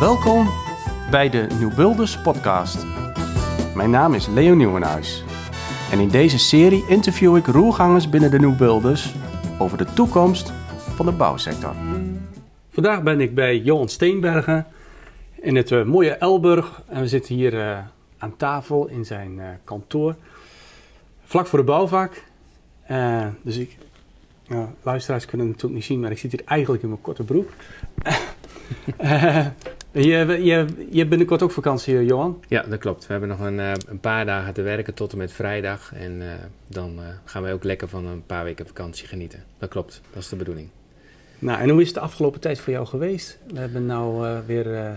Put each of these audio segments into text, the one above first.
Welkom bij de New Builders podcast. Mijn naam is Leo Nieuwenhuis. En in deze serie interview ik roergangers binnen de New Builders over de toekomst van de bouwsector. Vandaag ben ik bij Johan Steenbergen in het eh, mooie Elburg. En we zitten hier eh, aan tafel in zijn eh, kantoor. Vlak voor de bouwvak. Dus ik, nou, luisteraars kunnen het natuurlijk niet zien, maar ik zit hier eigenlijk in mijn korte broek. Eh, je, je, je hebt binnenkort ook vakantie, eh, Johan. Ja, dat klopt. We hebben nog een, eh, een paar dagen te werken tot en met vrijdag. En dan gaan wij ook lekker van een paar weken vakantie genieten. Dat klopt, dat is de bedoeling. Nou, en hoe is het de afgelopen tijd voor jou geweest? We hebben nou eh, weer,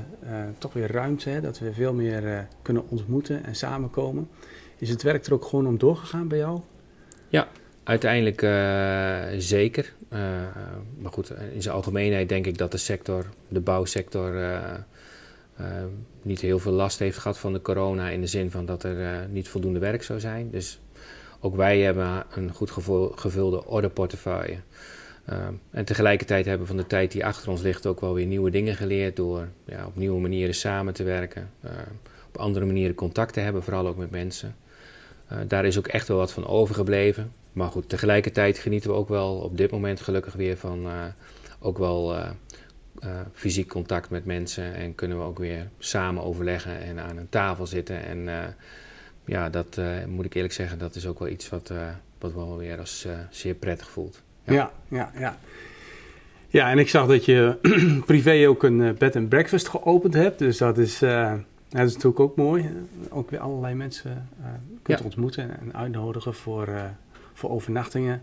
toch weer ruimte, hè, dat we veel meer kunnen ontmoeten en samenkomen. Is het werk er ook gewoon om doorgegaan bij jou? Uiteindelijk eh, zeker. Eh, maar goed, in zijn algemeenheid denk ik dat de sector, de bouwsector, eh, niet heel veel last heeft gehad van de corona. In de zin van dat er niet voldoende werk zou zijn. Dus ook wij hebben een goed gevulde orderportefeuille. Eh, en tegelijkertijd hebben we van de tijd die achter ons ligt ook wel weer nieuwe dingen geleerd. Door ja, op nieuwe manieren samen te werken. op andere manieren contact te hebben, vooral ook met mensen. Daar is ook echt wel wat van overgebleven. Maar goed, tegelijkertijd genieten we ook wel op dit moment gelukkig weer van eh, ook wel eh, eh, fysiek contact met mensen. En kunnen we ook weer samen overleggen en aan een tafel zitten. En ja, dat moet ik eerlijk zeggen, dat is ook wel iets wat, wat wel weer als zeer prettig voelt. Ja. Ja, ja, ja. Ja, en ik zag dat je privé ook een bed and breakfast geopend hebt. Dus dat is, dat is natuurlijk ook mooi. Ook weer allerlei mensen kunt Ja. ontmoeten en uitnodigen voor, voor overnachtingen.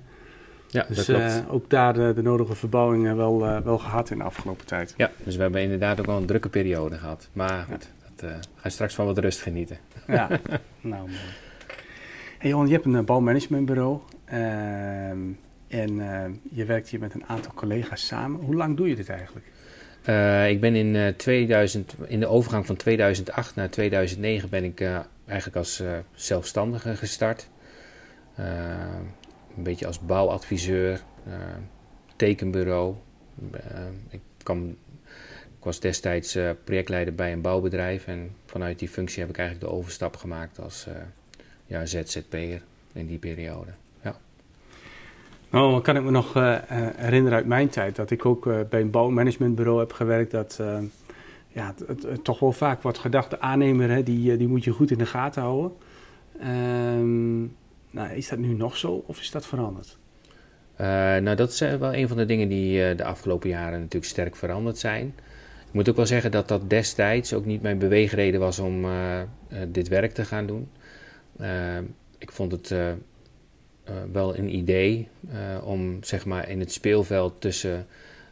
Ja, dat Dus klopt. eh, ook daar de, de nodige verbouwingen wel, eh, wel gehad in de afgelopen tijd. Ja, dus we hebben inderdaad ook wel een drukke periode gehad. Maar goed, dat, eh, ga je straks van wat rust genieten. Ja, nou mooi. Hey Johan, je hebt een eh, bouwmanagementbureau. ehm, en eh, je werkt hier met een aantal collega's samen. Hoe lang doe je dit eigenlijk? Eh, ik ben in, eh, 2000, in de overgang van 2008 naar 2009 ben ik eh, eigenlijk als eh, zelfstandige gestart. Eh, een beetje als bouwadviseur, eh, tekenbureau. Eh, ik, ik was destijds projectleider bij een bouwbedrijf en vanuit die functie heb ik eigenlijk de overstap gemaakt als ja, ZZP'er in die periode. Nou, kan ik me nog herinneren uit mijn tijd dat ik ook bij een bouwmanagementbureau heb gewerkt. Dat eh, ja, het, toch wel vaak wordt gedacht, de aannemer hè, die, die moet je goed in de gaten houden. Ehm, nou, is dat nu nog zo of is dat veranderd? Eh, nou, dat is wel een van de dingen die eh, de afgelopen jaren natuurlijk sterk veranderd zijn. Ik moet ook wel zeggen dat dat destijds ook niet mijn beweegreden was om eh, dit werk te gaan doen. Ik vond het wel een idee om zeg maar in het speelveld tussen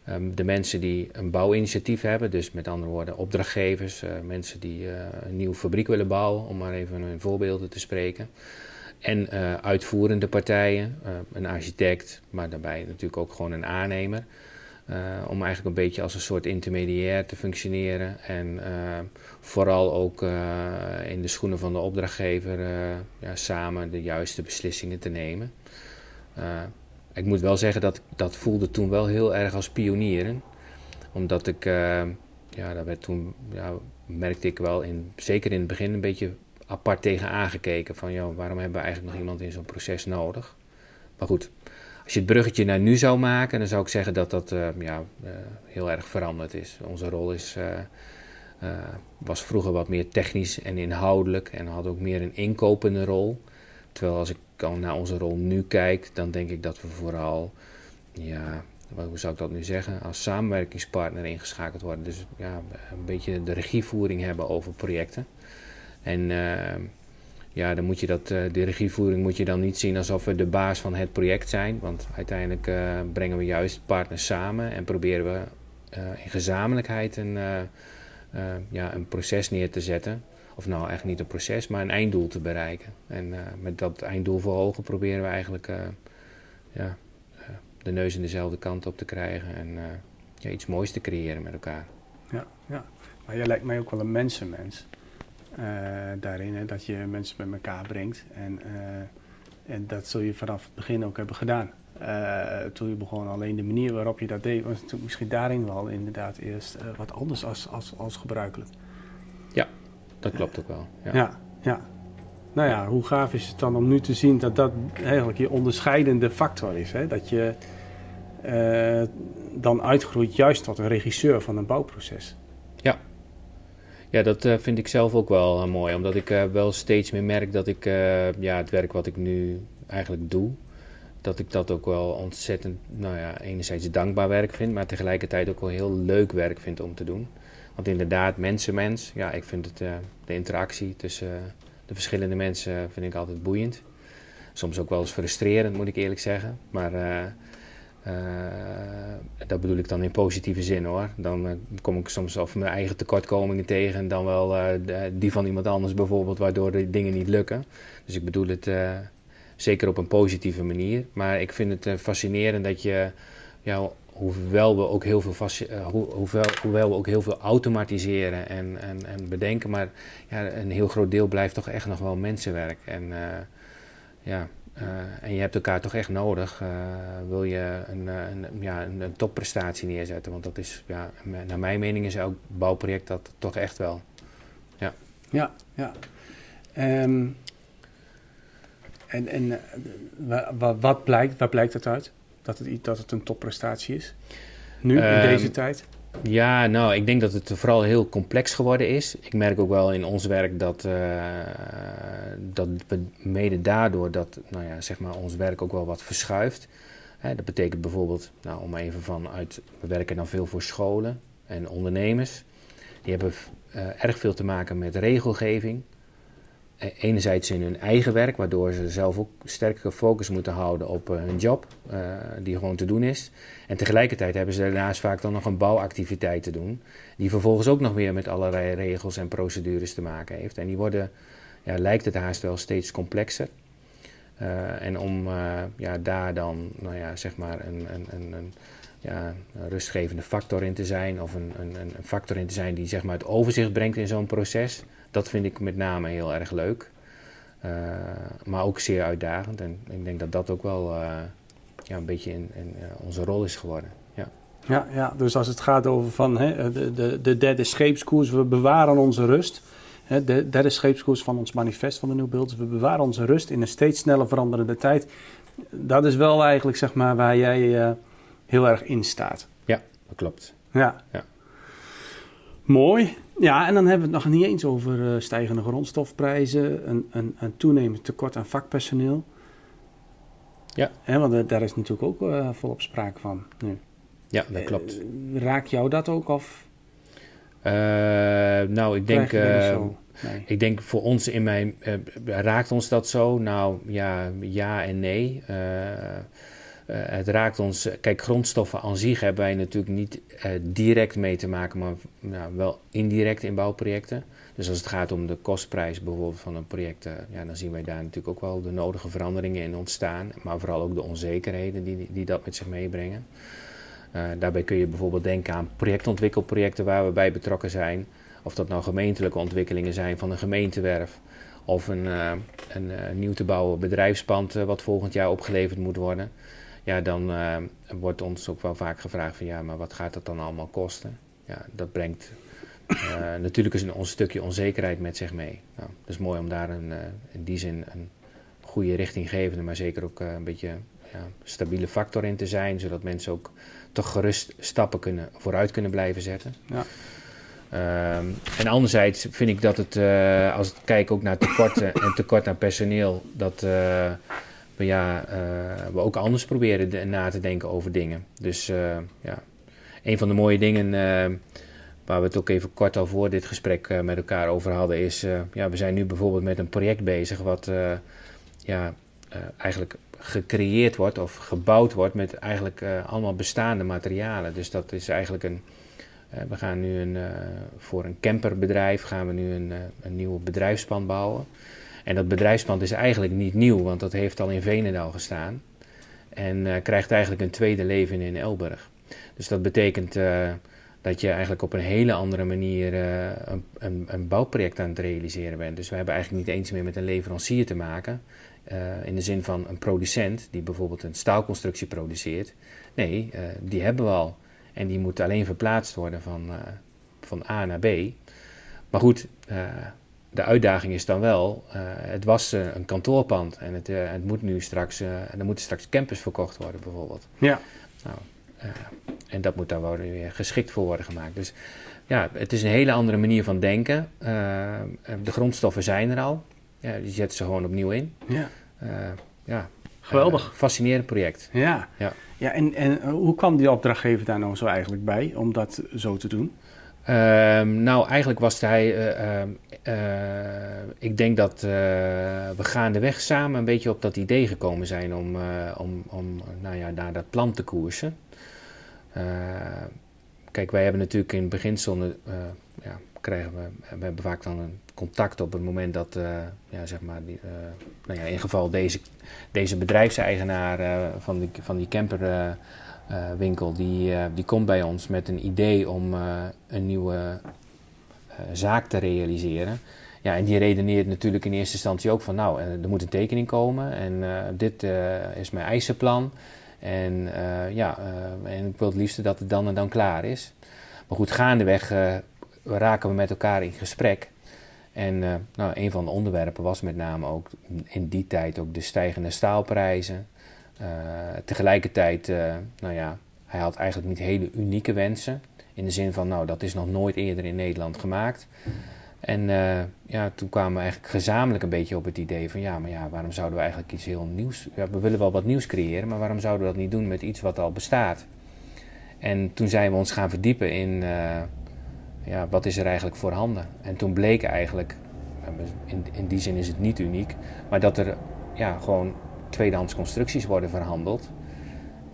ehm, de mensen die een bouwinitiatief hebben, dus met andere woorden opdrachtgevers, mensen die een nieuwe fabriek willen bouwen, om maar even een voorbeelden te spreken. En eh, uitvoerende partijen, eh, een architect, maar daarbij natuurlijk ook gewoon een aannemer. eh, om eigenlijk een beetje als een soort intermediair te functioneren. En vooral ook in de schoenen van de opdrachtgever ja, samen de juiste beslissingen te nemen. Ik moet wel zeggen dat dat voelde toen wel heel erg als pionieren. Omdat ik, ja, daar werd toen, ja, merkte ik wel, in, zeker in het begin, een beetje apart tegen aangekeken. Van, joh, waarom hebben we eigenlijk nog iemand in zo'n proces nodig? Maar goed, als je het bruggetje naar nu zou maken, dan zou ik zeggen dat dat eh, ja, eh, heel erg veranderd is. Onze rol is, eh, was vroeger wat meer technisch en inhoudelijk en had ook meer een inkopende rol. Terwijl als ik al naar onze rol nu kijk, dan denk ik dat we vooral, ja, hoe zou ik dat nu zeggen, als samenwerkingspartner ingeschakeld worden. Dus ja, een beetje de regievoering hebben over projecten. En eh, ja, dan moet je dat, eh, de regievoering moet je dan niet zien alsof we de baas van het project zijn. Want uiteindelijk eh, brengen we juist partners samen en proberen we in gezamenlijkheid een, ja, een proces neer te zetten. Of nou eigenlijk niet een proces, maar een einddoel te bereiken. En met dat einddoel voor proberen we eigenlijk ja, de neus in dezelfde kant op te krijgen. En ja, iets moois te creëren met elkaar. Ja, ja. Maar jij lijkt mij ook wel een mensenmens. Eh, daarin, hè, dat je mensen bij elkaar brengt. En, eh, en dat zul je vanaf het begin ook hebben gedaan. toen je begon, alleen de manier waarop je dat deed, was natuurlijk misschien daarin wel inderdaad eerst wat anders als, als, als gebruikelijk. Ja, dat klopt ook wel. Ja. ja, ja. Nou ja, hoe gaaf is het dan om nu te zien dat dat eigenlijk je onderscheidende factor is? Hè? Dat je dan uitgroeit juist tot een regisseur van een bouwproces. Ja, dat uh, vind ik zelf ook wel uh, mooi. Omdat ik uh, wel steeds meer merk dat ik ja, het werk wat ik nu eigenlijk doe, dat ik dat ook wel ontzettend, nou ja, enerzijds dankbaar werk vind, maar tegelijkertijd ook wel heel leuk werk vind om te doen. Want inderdaad, mensen-mens, ja, ik vind het, de interactie tussen de verschillende mensen vind ik altijd boeiend. Soms ook wel eens frustrerend, moet ik eerlijk zeggen. Maar uh, dat bedoel ik dan in positieve zin hoor. Dan uh, kom ik soms over mijn eigen tekortkomingen tegen en dan wel uh, die van iemand anders bijvoorbeeld, waardoor de dingen niet lukken. Dus ik bedoel het zeker op een positieve manier. Maar ik vind het fascinerend dat je, ja, hoewel we ook heel veel, ho hoewel, hoewel we ook heel veel automatiseren en, en, en bedenken, maar ja, een heel groot deel blijft toch echt nog wel mensenwerk. En ja, uh, en je hebt elkaar toch echt nodig, uh, wil je een, eh, een, ja, een, een, topprestatie neerzetten. Want dat is, ja, naar mijn mening is elk bouwproject dat toch echt wel. Ja, ja. ja. Um, en en wat, wat, blijkt, waar blijkt het uit? Dat het, dat het een topprestatie is? Nu, in um, deze tijd? Ja, nou, ik denk dat het vooral heel complex geworden is. Ik merk ook wel in ons werk dat, uh, dat we mede daardoor dat nou ja, zeg maar ons werk ook wel wat verschuift. Hè, dat betekent bijvoorbeeld, nou, om even vanuit, we werken dan veel voor scholen en ondernemers. Die hebben uh, erg veel te maken met regelgeving. Eh, enerzijds in hun eigen werk, waardoor ze zelf ook sterke focus moeten houden op uh, hun job, uh, die gewoon te doen is. En tegelijkertijd hebben ze daarnaast vaak dan nog een bouwactiviteit te doen, die vervolgens ook nog weer met allerlei regels en procedures te maken heeft. En die worden, ja, lijkt het haast wel steeds complexer. En om ja, daar dan, nou ja, zeg maar een, een, een, een ja, rustgevende factor in te zijn, of een factor in te zijn die zeg maar het overzicht brengt in zo'n proces dat vind ik met name heel erg leuk. Uh, maar ook zeer uitdagend. En ik denk dat dat ook wel uh, ja, een beetje in, in uh, onze rol is geworden. Ja. Ja, ja, dus als het gaat over van, hè, de, de, de derde scheepskoers, we bewaren onze rust. Hè, de derde scheepskoers van ons manifest van de New Builds, we bewaren onze rust in een steeds sneller veranderende tijd. Dat is wel eigenlijk zeg maar waar jij heel erg in staat. Ja, dat klopt. Ja. ja. Mooi. Ja, en dan hebben we het nog niet eens over uh, stijgende grondstofprijzen, een, een, een, toenemend tekort aan vakpersoneel. Ja. Hè, want uh, daar is natuurlijk ook uh, volop sprake van nu. Ja, dat klopt. raakt jou dat ook of? nou, ik denk, nee. ik denk voor ons in mijn, raakt ons dat zo? Nou, ja, ja en nee. Uh, het raakt ons. Kijk, grondstoffen aan zich hebben wij natuurlijk niet uh, direct mee te maken, maar nou, wel indirect in bouwprojecten. Dus als het gaat om de kostprijs bijvoorbeeld van een project, uh, ja, dan zien wij daar natuurlijk ook wel de nodige veranderingen in ontstaan. Maar vooral ook de onzekerheden die, die dat met zich meebrengen. daarbij kun je bijvoorbeeld denken aan projectontwikkelprojecten waar we bij betrokken zijn. Of dat nou gemeentelijke ontwikkelingen zijn van een gemeentewerf. Of een, een nieuw te bouwen bedrijfspand wat volgend jaar opgeleverd moet worden ja, dan uh, wordt ons ook wel vaak gevraagd van ja, maar wat gaat dat dan allemaal kosten? Ja, dat brengt uh, natuurlijk een, ons stukje onzekerheid met zich mee. Nou, het is mooi om daar een, uh, in die zin een goede richtinggevende, maar zeker ook een beetje ja, stabiele factor in te zijn, zodat mensen ook toch gerust stappen kunnen, vooruit kunnen blijven zetten. Ja. Um, en anderzijds vind ik dat het, als ik kijk ook naar tekorten en tekort aan personeel, dat we, ja, uh, we ook anders proberen na te denken over dingen. Dus uh, ja, een van de mooie dingen uh, waar we het ook even kort al voor dit gesprek met elkaar over hadden, is ja, we zijn nu bijvoorbeeld met een project bezig wat ja, eigenlijk gecreëerd wordt of gebouwd wordt met eigenlijk allemaal bestaande materialen. Dus dat is eigenlijk een. we gaan nu een, voor een camperbedrijf gaan we nu een, een nieuw bedrijfspand bouwen. En dat bedrijfspand is eigenlijk niet nieuw, want dat heeft al in Venendaal gestaan. En uh, krijgt eigenlijk een tweede leven in Elburg. Dus dat betekent uh, dat je eigenlijk op een hele andere manier uh, een, een, een, bouwproject aan het realiseren bent. Dus we hebben eigenlijk niet eens meer met een leverancier te maken. in de zin van een producent die bijvoorbeeld een staalconstructie produceert. Nee, die hebben we al. En die moet alleen verplaatst worden van, van A naar B. Maar goed, de uitdaging is dan wel, het was een kantoorpand en het, het moet nu straks, er moeten straks campus verkocht worden bijvoorbeeld. Ja. Nou, en dat moet daar wel weer geschikt voor worden gemaakt. Dus ja, het is een hele andere manier van denken. De grondstoffen zijn er al. Ja, die zetten ze gewoon opnieuw in. Ja. Ja. Geweldig. Fascinerend project. Ja. ja. ja en, en hoe kwam die opdrachtgever daar nou zo eigenlijk bij om dat zo te doen? Ehm, nou, eigenlijk was hij. Ehm, ik denk dat we gaandeweg samen een beetje op dat idee gekomen zijn om, om, om nou ja, naar dat plan te koersen. Kijk, wij hebben natuurlijk in beginsel, ja, krijgen we, we hebben vaak dan een contact op het moment dat, ja, zeg maar, die, nou ja, in geval deze, deze bedrijfseigenaar van, die, van die camperwinkel, die, die komt bij ons met een idee om een nieuwe zaak te realiseren. Ja, en die redeneert natuurlijk in eerste instantie ook van, nou, er moet een tekening komen en dit is mijn eisenplan. En ja, en ik wil het liefste dat het dan en dan klaar is. Maar goed, gaandeweg raken we met elkaar in gesprek. En nou, een van de onderwerpen was met name ook in die tijd ook de stijgende staalprijzen. Tegelijkertijd, nou ja, hij had eigenlijk niet hele unieke wensen. In de zin van, nou, dat is nog nooit eerder in Nederland gemaakt. En uh, ja, toen kwamen we eigenlijk gezamenlijk een beetje op het idee van ja, maar ja, waarom zouden we eigenlijk iets heel nieuws... Ja, we willen wel wat nieuws creëren, maar waarom zouden we dat niet doen met iets wat al bestaat? En toen zijn we ons gaan verdiepen in ja, wat is er eigenlijk voorhanden. En toen bleek eigenlijk, in, in die zin is het niet uniek, maar dat er ja, gewoon tweedehands constructies worden verhandeld.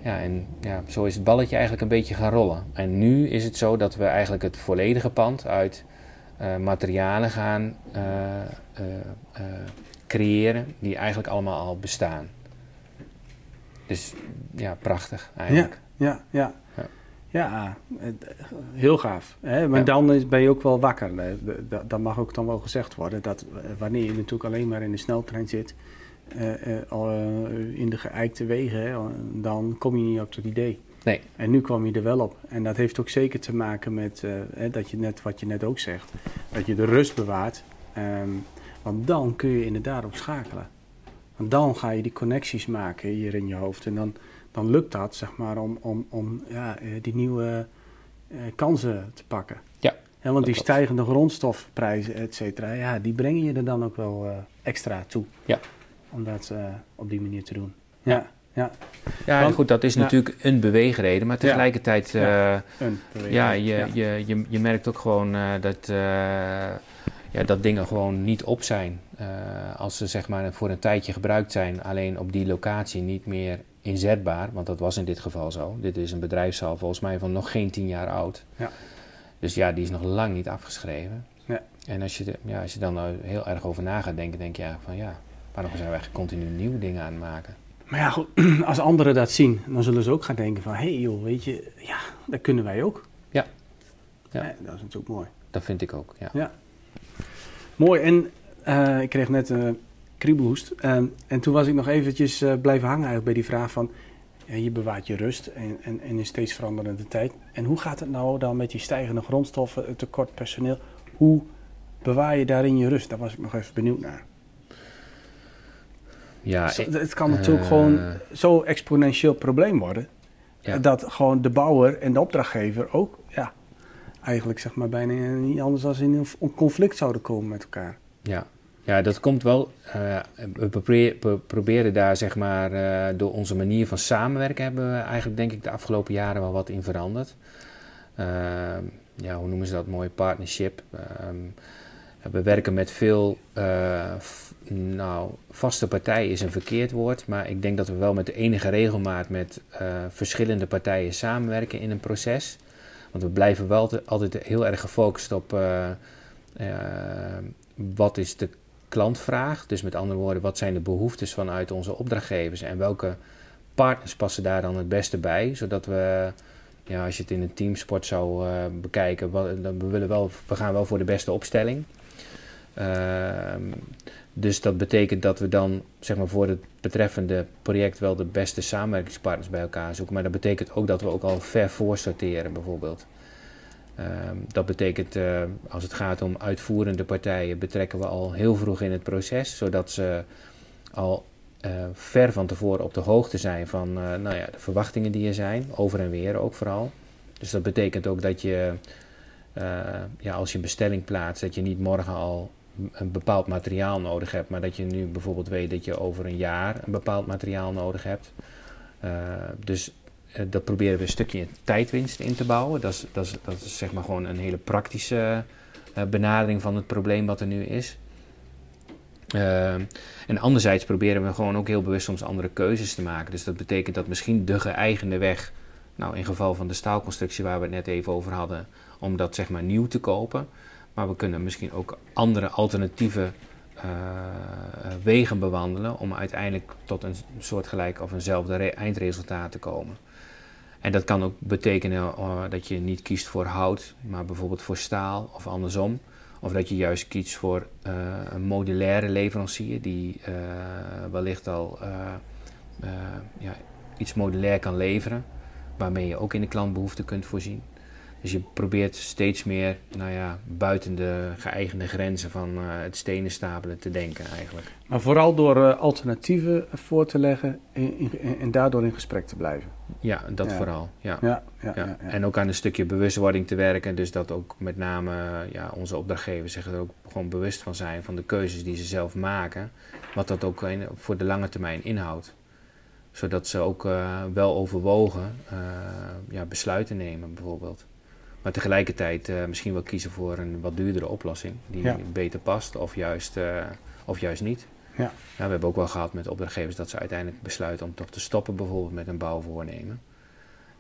Ja, en ja, zo is het balletje eigenlijk een beetje gaan rollen. En nu is het zo dat we eigenlijk het volledige pand uit uh, materialen gaan uh, uh, creëren die eigenlijk allemaal al bestaan. Dus ja, prachtig eigenlijk. Ja, ja, ja. ja. heel gaaf. Hè? Maar ja. dan is, ben je ook wel wakker. Dat, dat mag ook dan wel gezegd worden. Dat wanneer je natuurlijk alleen maar in de sneltrein zit, in de geëikte wegen, hè, dan kom je niet op dat idee. Nee. En nu kwam je er wel op. En dat heeft ook zeker te maken met dat je net, wat je net ook zegt, dat je de rust bewaart. Um, want dan kun je inderdaad op schakelen. Want dan ga je die connecties maken hier in je hoofd. En dan, dan lukt dat, zeg maar, om, om, om ja, eh, die nieuwe uh, kansen te pakken. Ja. ja want die stijgende grondstofprijzen, et cetera, ja, die brengen je er dan ook wel uh, extra toe. Ja. Om dat op die manier te doen. ja. Ja, ja Want, goed, dat is ja. natuurlijk een beweegreden, maar tegelijkertijd, ja, uh, ja je, Je, je, je merkt ook gewoon uh, dat, ja, dat dingen gewoon niet op zijn. als ze zeg maar voor een tijdje gebruikt zijn, alleen op die locatie niet meer inzetbaar, want dat was in dit geval zo. Dit is een bedrijfszaal volgens mij van nog geen tien jaar oud. Ja. Dus ja, die is nog lang niet afgeschreven. Ja. En als je, ja, als je dan nou heel erg over na gaat denken, denk je ja, van ja, waarom zijn we eigenlijk continu nieuwe dingen aan het maken? Maar ja, goed, als anderen dat zien, dan zullen ze ook gaan denken van... hé hey joh, weet je, ja, dat kunnen wij ook. Ja. ja. ja dat is natuurlijk mooi. Dat vind ik ook, ja. ja. Mooi, en uh, ik kreeg net een kriebelhoest. Uh, en toen was ik nog eventjes blijven hangen eigenlijk bij die vraag van... Ja, je bewaart je rust en, en, en in steeds veranderende tijd. En hoe gaat het nou dan met die stijgende grondstoffen, het tekort personeel? Hoe bewaar je daarin je rust? Daar was ik nog even benieuwd naar. Ja, het kan natuurlijk uh, gewoon zo exponentieel probleem worden. Ja. Dat gewoon de bouwer en de opdrachtgever ook, ja, eigenlijk zeg maar bijna niet anders dan in een conflict zouden komen met elkaar. Ja, ja dat komt wel. Uh, we, proberen daar zeg maar uh, door onze manier van samenwerken hebben we eigenlijk denk ik de afgelopen jaren wel wat in veranderd. ja, hoe noemen ze dat? Mooie partnership. We werken met veel nou, vaste partij is een verkeerd woord, maar ik denk dat we wel met de enige regelmaat met uh, verschillende partijen samenwerken in een proces. Want we blijven wel altijd heel erg gefocust op wat is de klantvraag. Dus met andere woorden, wat zijn de behoeftes vanuit onze opdrachtgevers en welke partners passen daar dan het beste bij, zodat we ja, als je het in een teamsport zou bekijken, dan we, willen wel, we gaan wel voor de beste opstelling. Ehm, dus dat betekent dat we dan zeg maar, voor het betreffende project wel de beste samenwerkingspartners bij elkaar zoeken. Maar dat betekent ook dat we ook al ver voor sorteren bijvoorbeeld. Ehm, dat betekent uh, als het gaat om uitvoerende partijen betrekken we al heel vroeg in het proces, zodat ze al uh, ver van tevoren op de hoogte zijn van uh, nou ja, de verwachtingen die er zijn, over en weer ook vooral. Dus dat betekent ook dat je, ja, als je een bestelling plaatst, dat je niet morgen al een bepaald materiaal nodig hebt, maar dat je nu bijvoorbeeld weet dat je over een jaar een bepaald materiaal nodig hebt. dus uh, dat proberen we een stukje tijdwinst in te bouwen. Dat is, dat is, dat is zeg maar gewoon een hele praktische uh, benadering van het probleem wat er nu is. En anderzijds proberen we gewoon ook heel bewust soms andere keuzes te maken. Dus dat betekent dat misschien de geëigende weg, nou in geval van de staalconstructie waar we het net even over hadden, om dat zeg maar nieuw te kopen. Maar we kunnen misschien ook andere alternatieve wegen bewandelen om uiteindelijk tot een soortgelijk of eenzelfde eindresultaat te komen. En dat kan ook betekenen uh, dat je niet kiest voor hout, maar bijvoorbeeld voor staal of andersom. Of dat je juist kiest voor uh, een modulaire leverancier die wellicht al ja, iets modulair kan leveren, waarmee je ook in de klantbehoeften kunt voorzien. Dus je probeert steeds meer nou ja, buiten de geëigende grenzen van uh, het stenen stapelen te denken eigenlijk. Maar vooral door uh, alternatieven voor te leggen en, en, en, daardoor in gesprek te blijven. Ja, dat vooral. Ja. Ja, ja. En ook aan een stukje bewustwording te werken. Dus dat ook met name ja, onze opdrachtgevers zich er ook gewoon bewust van zijn van de keuzes die ze zelf maken. Wat dat ook voor de lange termijn inhoudt zodat ze ook uh, wel overwogen ja, besluiten nemen, bijvoorbeeld. Maar tegelijkertijd uh, misschien wel kiezen voor een wat duurdere oplossing die beter past of juist, uh, of juist niet. Ja. Nou, we hebben ook wel gehad met opdrachtgevers dat ze uiteindelijk besluiten om toch te stoppen bijvoorbeeld met een bouwvoornemen.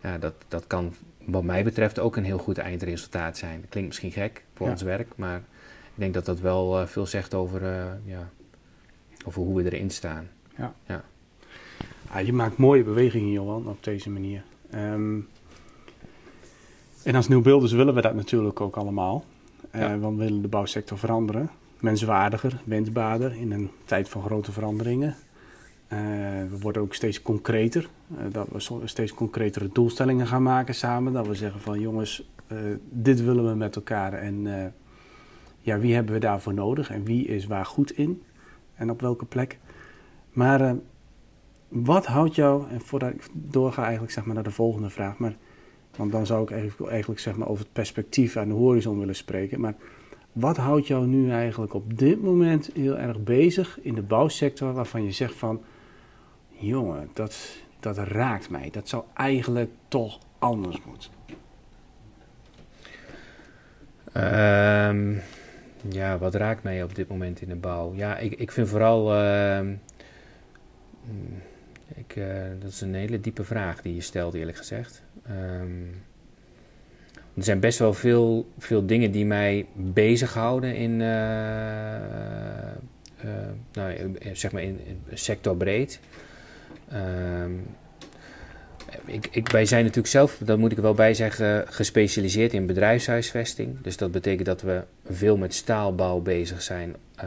Ja, dat, dat kan wat mij betreft ook een heel goed eindresultaat zijn. Dat klinkt misschien gek voor ons werk, maar ik denk dat dat wel uh, veel zegt over, ja, over hoe we erin staan. Ja. Ja. Ah, je maakt mooie bewegingen, Johan, op deze manier. Um, en als nieuwbeelders willen we dat natuurlijk ook allemaal. Uh, Want we willen de bouwsector veranderen. Menswaardiger, wensbaarder in een tijd van grote veranderingen. Uh, we worden ook steeds concreter. Uh, dat we steeds concretere doelstellingen gaan maken samen. Dat we zeggen van jongens, dit willen we met elkaar. En ja, wie hebben we daarvoor nodig? En wie is waar goed in? En op welke plek? Maar wat houdt jou, en voordat ik doorga eigenlijk zeg maar naar de volgende vraag... maar want dan zou ik eigenlijk, eigenlijk zeg maar over het perspectief aan de horizon willen spreken. Maar wat houdt jou nu eigenlijk op dit moment heel erg bezig in de bouwsector waarvan je zegt van... Jongen, dat, dat raakt mij. Dat zou eigenlijk toch anders moeten. Um, ja, wat raakt mij op dit moment in de bouw? Ja, ik, ik vind vooral... Uh, ik, uh, dat is een hele diepe vraag die je stelt, eerlijk gezegd. Um, er zijn best wel veel, veel dingen die mij bezighouden in, uh, uh, nou, zeg maar in, in sectorbreed. Um, ik, ik, wij zijn natuurlijk zelf, dat moet ik wel bij zeggen, gespecialiseerd in bedrijfshuisvesting. Dus dat betekent dat we veel met staalbouw bezig zijn. Uh,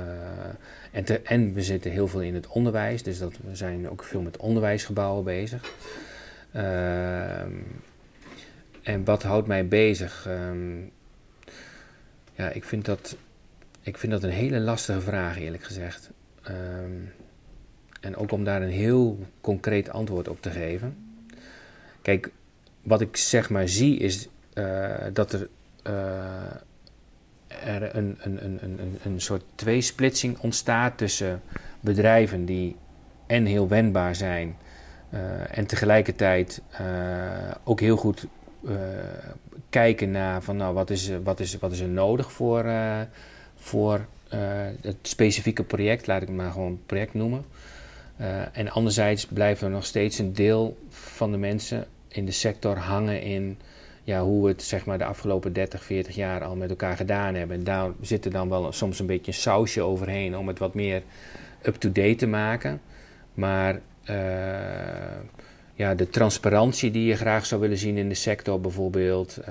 en, en, we zitten heel veel in het onderwijs, dus dat we zijn ook veel met onderwijsgebouwen bezig. Uh, en wat houdt mij bezig? Um, ja, ik vind, dat, ik vind dat een hele lastige vraag, eerlijk gezegd. Um, en ook om daar een heel concreet antwoord op te geven. Kijk, wat ik zeg maar zie is uh, dat er, uh, er een, een, een, een, een soort tweesplitsing ontstaat tussen bedrijven die en heel wendbaar zijn uh, en tegelijkertijd ook heel goed kijken naar van nou wat is, wat is, wat is er nodig voor, voor het specifieke project, laat ik het maar gewoon project noemen. en anderzijds blijft er nog steeds een deel van de mensen in de sector hangen in ja, hoe we het zeg maar, de afgelopen 30, 40 jaar al met elkaar gedaan hebben. En daar zit er dan wel soms een beetje een sausje overheen om het wat meer up-to-date te maken. Maar uh, ja, de transparantie die je graag zou willen zien in de sector bijvoorbeeld, uh,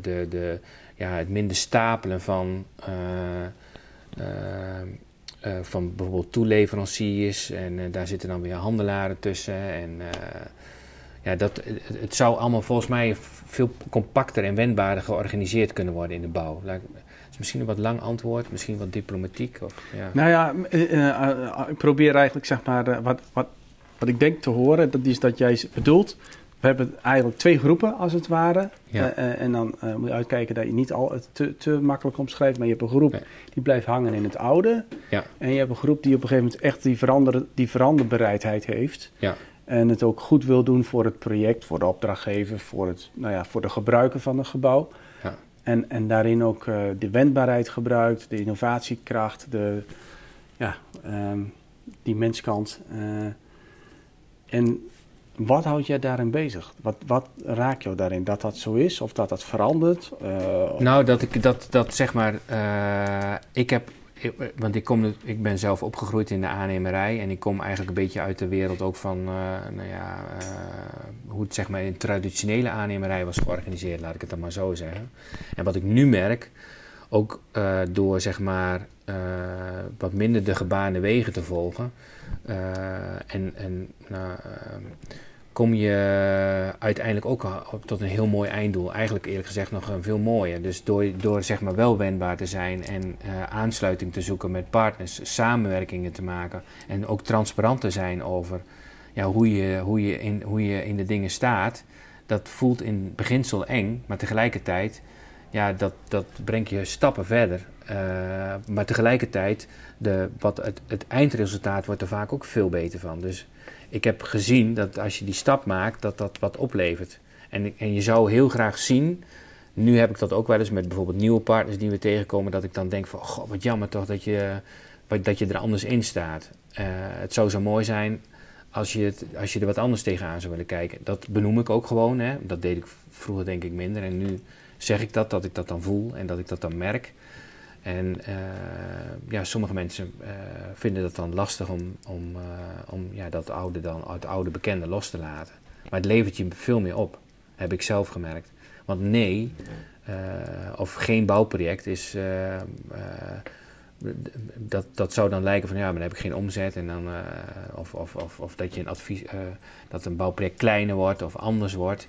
de, de, ja, het minder stapelen van, uh, van bijvoorbeeld toeleveranciers en daar zitten dan weer handelaren tussen. En ja, dat, het, zou allemaal volgens mij veel compacter en wendbaarder georganiseerd kunnen worden in de bouw. Is misschien een wat lang antwoord, misschien wat diplomatiek. Of, ja. Nou ja, ik probeer eigenlijk zeg maar wat, wat, wat ik denk te horen, dat is dat jij bedoelt we hebben eigenlijk twee groepen als het ware. Ja. Uh, uh, en dan uh, moet je uitkijken dat je niet al het te, te makkelijk omschrijft. Maar je hebt een groep die blijft hangen in het oude. Ja. En je hebt een groep die op een gegeven moment echt die, verander, die veranderbereidheid heeft. Ja. En het ook goed wil doen voor het project, voor de opdrachtgever, voor, het, nou ja, voor de gebruiker van het gebouw. Ja. En, en daarin ook de wendbaarheid gebruikt, de innovatiekracht, de, ja, um, die menskant. En wat houdt jij daarin bezig? Wat, wat raakt jou daarin? Dat dat zo is of dat dat verandert? Uh, nou, dat ik dat, dat zeg maar. Uh, ik heb. want ik, kom, ik ben zelf opgegroeid in de aannemerij en ik kom eigenlijk een beetje uit de wereld ook van uh, nou ja, hoe het zeg maar in traditionele aannemerij was georganiseerd, laat ik het dan maar zo zeggen. En wat ik nu merk, ook door zeg maar wat minder de gebaande wegen te volgen en, en nou, kom je uiteindelijk ook tot een heel mooi einddoel. Eigenlijk eerlijk gezegd nog een veel mooier. Dus door, door zeg maar wel wendbaar te zijn en aansluiting te zoeken met partners, samenwerkingen te maken en ook transparant te zijn over ja, hoe, je, hoe, je in, hoe je in de dingen staat. Dat voelt in beginsel eng, maar tegelijkertijd ja, dat, dat brengt je stappen verder. Uh, maar tegelijkertijd, de, wat het, het eindresultaat wordt er vaak ook veel beter van. Dus ik heb gezien dat als je die stap maakt, dat dat wat oplevert. En, en je zou heel graag zien, nu heb ik dat ook wel eens met bijvoorbeeld nieuwe partners die we tegenkomen, dat ik dan denk van, god, wat jammer toch dat je, dat je er anders in staat. Uh, het zou zo mooi zijn als je, het, als je er wat anders tegenaan zou willen kijken. Dat benoem ik ook gewoon, hè. dat deed ik vroeger denk ik minder en nu zeg ik dat, dat ik dat dan voel en dat ik dat dan merk. En uh, ja, sommige mensen uh, vinden dat dan lastig om, om, uh, om ja, dat oude, dan, het oude bekende los te laten. Maar het levert je veel meer op, heb ik zelf gemerkt. Want nee, of geen bouwproject is. dat, dat zou dan lijken van ja, maar dan heb ik geen omzet. En dan, of, of, of, of dat je een advies, dat een bouwproject kleiner wordt of anders wordt.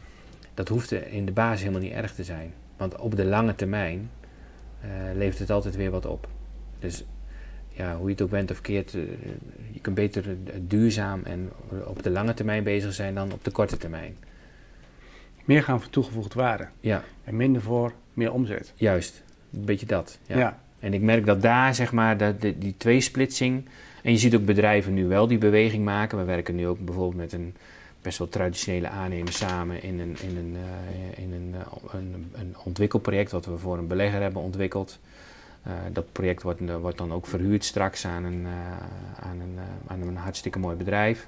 Dat hoeft in de basis helemaal niet erg te zijn. Want op de lange termijn uh, levert het altijd weer wat op. Dus ja, hoe je het ook bent of keert, uh, je kunt beter duurzaam en op de lange termijn bezig zijn dan op de korte termijn. Meer gaan voor toegevoegde waarde. Ja. En minder voor meer omzet. Juist, een beetje dat. Ja. ja. En ik merk dat daar, zeg maar, dat, die, die tweesplitsing. En je ziet ook bedrijven nu wel die beweging maken. We werken nu ook bijvoorbeeld met een best wel traditionele aannemer samen in een, in een, uh, in een, uh, een, een, ontwikkelproject wat we voor een belegger hebben ontwikkeld. Uh, dat project wordt, wordt, dan ook verhuurd straks aan een, aan, een, aan een hartstikke mooi bedrijf.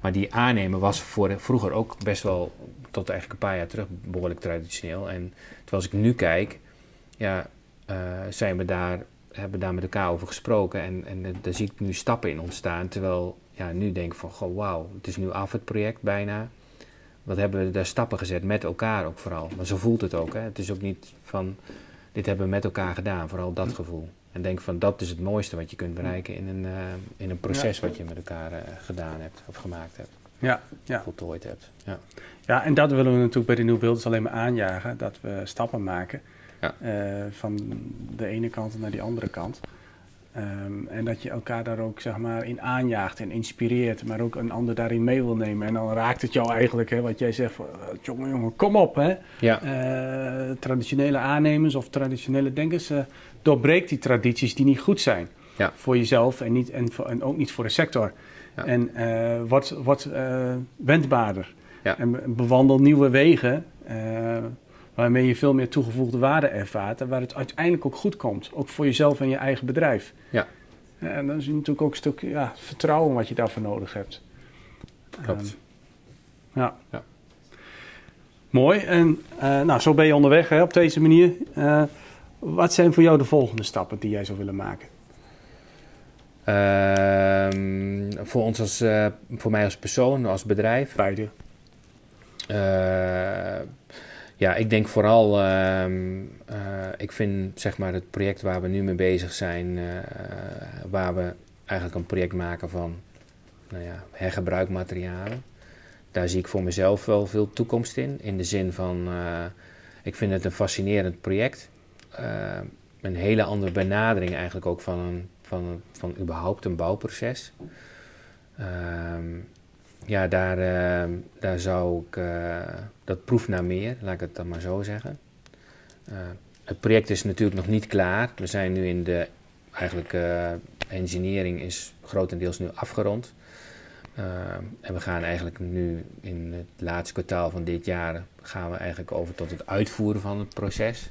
Maar die aannemer was voor, vroeger ook best wel, tot eigenlijk een paar jaar terug, behoorlijk traditioneel. En terwijl ik nu kijk, ja, zijn we daar, hebben we daar met elkaar over gesproken. En, en daar zie ik nu stappen in ontstaan. Terwijl ja, nu denk ik van, goh, wauw, het is nu af het project bijna. Wat hebben we daar stappen gezet, met elkaar ook vooral. Maar zo voelt het ook, hè. Het is ook niet van, dit hebben we met elkaar gedaan, vooral dat gevoel. En denk van, dat is het mooiste wat je kunt bereiken in een, uh, in een proces wat je met elkaar uh, gedaan hebt of gemaakt hebt. Ja, ja. Voltooid hebt. Ja. ja, en dat willen we natuurlijk bij de Nieuw Beeld alleen maar aanjagen. Dat we stappen maken ja. uh, van de ene kant naar die andere kant. Um, en dat je elkaar daar ook zeg maar, in aanjaagt en inspireert, maar ook een ander daarin mee wil nemen. En dan raakt het jou eigenlijk, hè, wat jij zegt, van, uh, jongen, jongen, kom op. Hè. Ja. Uh, traditionele aannemers of traditionele denkers, uh, doorbreekt die tradities die niet goed zijn. Ja. Voor jezelf en, niet, en, voor, en ook niet voor de sector. Ja. En wat, wat wendbaarder. Ja. En bewandel nieuwe wegen waarmee je veel meer toegevoegde waarde ervaart en waar het uiteindelijk ook goed komt. Ook voor jezelf en je eigen bedrijf. Ja. En dan is het natuurlijk ook een stuk ja, vertrouwen wat je daarvoor nodig hebt. Klopt. Um, ja. ja. Mooi. En uh, nou, zo ben je onderweg hè, op deze manier. Uh, wat zijn voor jou de volgende stappen die jij zou willen maken? Uh, voor ons als, uh, voor mij als persoon, als bedrijf. Beide Ja, ik denk vooral, ehm, eh, ik vind zeg maar het project waar we nu mee bezig zijn, uh, waar we eigenlijk een project maken van nou ja, hergebruikmaterialen. Daar zie ik voor mezelf wel veel toekomst in. In de zin van, uh, ik vind het een fascinerend project. een hele andere benadering eigenlijk ook van, een, van, van überhaupt een bouwproces. Ehm, ja, daar, uh, daar zou ik, uh, dat proeft naar meer, laat ik het dan maar zo zeggen. Uh, het project is natuurlijk nog niet klaar. We zijn nu in de, eigenlijk, engineering is grotendeels nu afgerond. en we gaan eigenlijk nu in het laatste kwartaal van dit jaar, gaan we eigenlijk over tot het uitvoeren van het proces.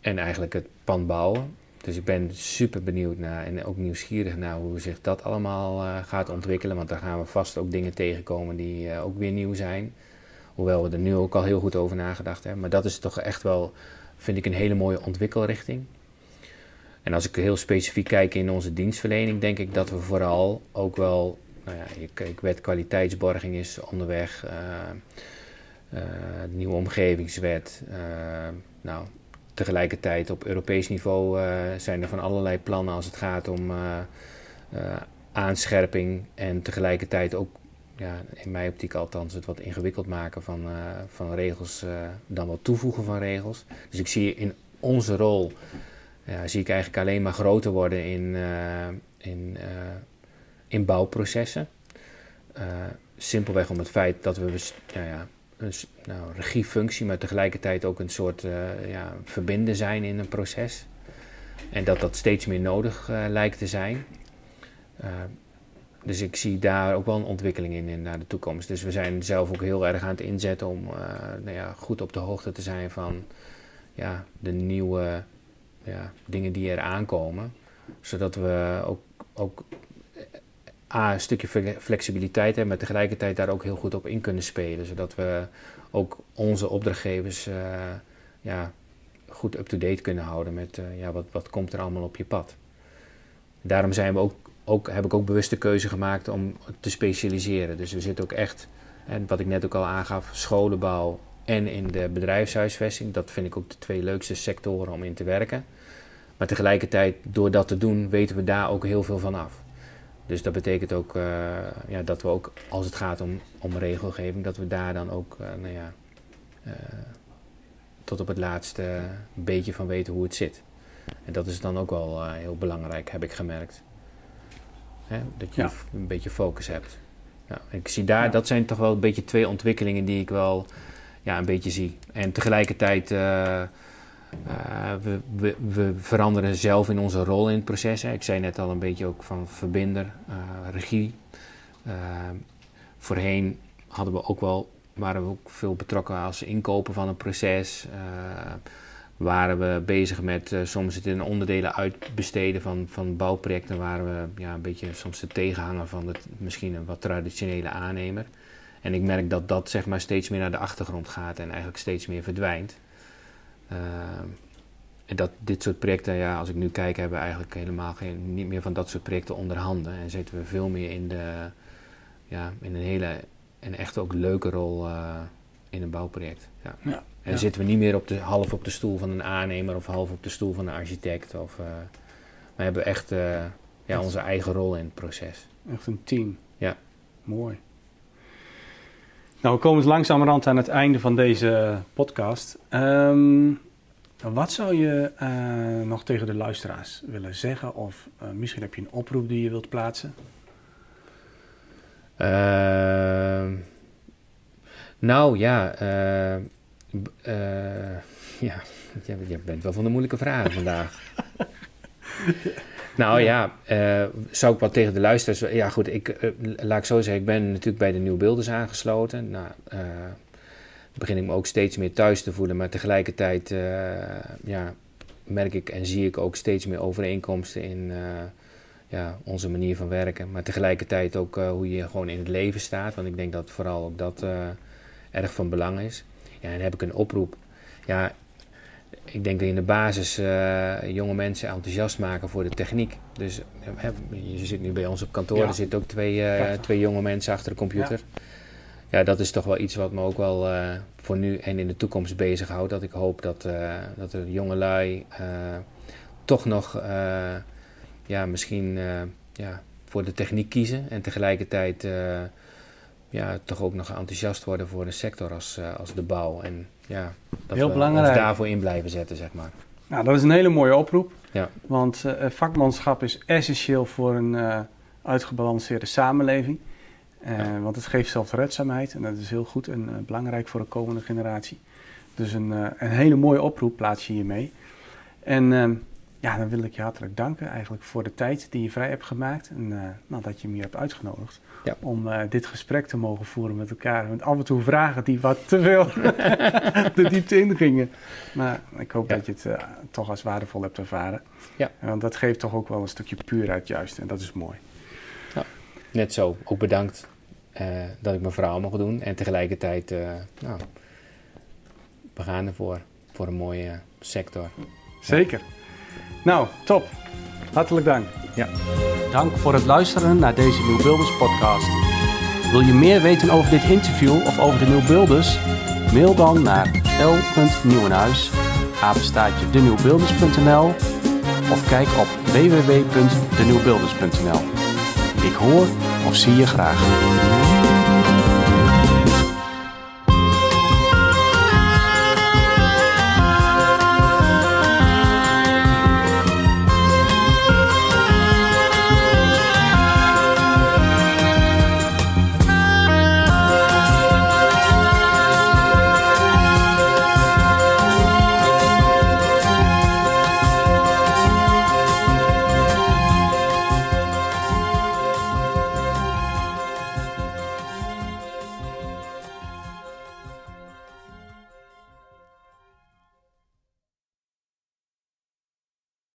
en eigenlijk het pand bouwen. Dus ik ben super benieuwd naar en ook nieuwsgierig naar hoe zich dat allemaal uh, gaat ontwikkelen. Want daar gaan we vast ook dingen tegenkomen die uh, ook weer nieuw zijn. Hoewel we er nu ook al heel goed over nagedacht hebben. Maar dat is toch echt wel, vind ik, een hele mooie ontwikkelrichting. En als ik heel specifiek kijk in onze dienstverlening, denk ik dat we vooral ook wel, nou ja, ik, ik weet kwaliteitsborging is onderweg, uh, nieuwe omgevingswet, nou, tegelijkertijd op Europees niveau uh, zijn er van allerlei plannen als het gaat om uh, uh, aanscherping en tegelijkertijd ook, ja, in mijn optiek althans, het wat ingewikkeld maken van, van regels, dan wat toevoegen van regels. Dus ik zie in onze rol, zie ik eigenlijk alleen maar groter worden in, in, in bouwprocessen. simpelweg om het feit dat we ja, een nou, regiefunctie, maar tegelijkertijd ook een soort uh, ja, verbinden zijn in een proces. En dat dat steeds meer nodig uh, lijkt te zijn. Uh, dus ik zie daar ook wel een ontwikkeling in, in naar de toekomst. Dus we zijn zelf ook heel erg aan het inzetten om nou ja, goed op de hoogte te zijn van ja, de nieuwe ja, dingen die er aankomen. Zodat we ook, ook A, een stukje flexibiliteit hebben, maar tegelijkertijd daar ook heel goed op in kunnen spelen. Zodat we ook onze opdrachtgevers uh, ja, goed up-to-date kunnen houden met uh, ja, wat, wat komt er allemaal op je pad. Daarom zijn we ook, ook, heb ik ook bewust de keuze gemaakt om te specialiseren. Dus we zitten ook echt, en wat ik net ook al aangaf, scholenbouw en in de bedrijfshuisvesting. Dat vind ik ook de twee leukste sectoren om in te werken. Maar tegelijkertijd, door dat te doen, weten we daar ook heel veel van af. Dus dat betekent ook uh, ja, dat we ook, als het gaat om, om regelgeving, dat we daar dan ook, uh, nou ja, uh, tot op het laatste beetje van weten hoe het zit. En dat is dan ook wel heel belangrijk, heb ik gemerkt. Hè? Dat je ja. een beetje focus hebt. Ik zie daar, ja. dat zijn toch wel een beetje twee ontwikkelingen die ik wel ja, een beetje zie. En tegelijkertijd uh, we, we, veranderen zelf in onze rol in het proces. Ik zei net al een beetje ook van verbinder, uh, regie. Uh, voorheen hadden we ook wel, waren we ook veel betrokken als inkopen van een proces. waren we bezig met soms het in onderdelen uitbesteden van, van bouwprojecten. Waren we ja, een beetje soms de tegenhanger van het, misschien een wat traditionele aannemer. En ik merk dat dat zeg maar steeds meer naar de achtergrond gaat en eigenlijk steeds meer verdwijnt. Uh, en dat dit soort projecten, ja, als ik nu kijk, hebben we eigenlijk helemaal geen, niet meer van dat soort projecten onder handen. En zitten we veel meer in, de, ja, in een hele en echt ook leuke rol uh, in een bouwproject. Ja. ja en ja. zitten we niet meer op de, half op de stoel van een aannemer of half op de stoel van een architect. Of, uh, we hebben echt uh, ja, onze eigen rol in het proces. Echt een team. Ja. Mooi. Nou, we komen langzamerhand aan het einde van deze podcast. Um, wat zou je uh, nog tegen de luisteraars willen zeggen? Of uh, misschien heb je een oproep die je wilt plaatsen? Uh, nou ja, ja, je bent wel van de moeilijke vragen vandaag. Nou ja, uh, zou ik wat tegen de luisteraars... Ja goed, ik, uh, laat ik zo zeggen, ik ben natuurlijk bij de Nieuw Beelders aangesloten. Nou, uh, begin ik me ook steeds meer thuis te voelen. Maar tegelijkertijd ja, merk ik en zie ik ook steeds meer overeenkomsten in ja, onze manier van werken. Maar tegelijkertijd ook hoe je gewoon in het leven staat. Want ik denk dat vooral ook dat erg van belang is. Ja, en dan heb ik een oproep. Ja, ik denk dat in de basis uh, jonge mensen enthousiast maken voor de techniek. Dus uh, je zit nu bij ons op kantoor, ja. er zitten ook twee, uh, ja. twee jonge mensen achter de computer. ja, dat is toch wel iets wat me ook wel voor nu en in de toekomst bezighoudt. Dat ik hoop dat, dat er jongelui toch nog ja, misschien ja, voor de techniek kiezen en tegelijkertijd ja, toch ook nog enthousiast worden voor de sector als, als de bouw. En ja, dat Heel we belangrijk. ons daarvoor in blijven zetten, zeg maar. Nou, dat is een hele mooie oproep. Ja. Want eh, vakmanschap is essentieel voor een uh, uitgebalanceerde samenleving. Uh, ja. Want het geeft zelfredzaamheid en dat is heel goed en belangrijk voor de komende generatie. Dus een, een hele mooie oproep plaats je hiermee. En ehm, ja, dan wil ik je hartelijk danken eigenlijk voor de tijd die je vrij hebt gemaakt. En nou, dat je me hier hebt uitgenodigd ja. om dit gesprek te mogen voeren met elkaar. Met af en toe vragen die wat te veel de diepte ingingen. Maar ik hoop Ja. dat je het uh, toch als waardevol hebt ervaren. Ja. Want dat geeft toch ook wel een stukje puurheid juist. En dat is mooi. Net zo, ook bedankt uh, dat ik mijn verhaal mocht doen. En tegelijkertijd, nou, we gaan ervoor. Voor een mooie sector. Zeker. Nou, top. Hartelijk dank. Ja. Dank voor het luisteren naar deze Nieuwbuilders podcast. Wil je meer weten over dit interview of over de Nieuwbuilders? Mail dan naar l.nieuwenhuis, of kijk op www.denieuwbuilders.nl. Ik hoor of zie je graag.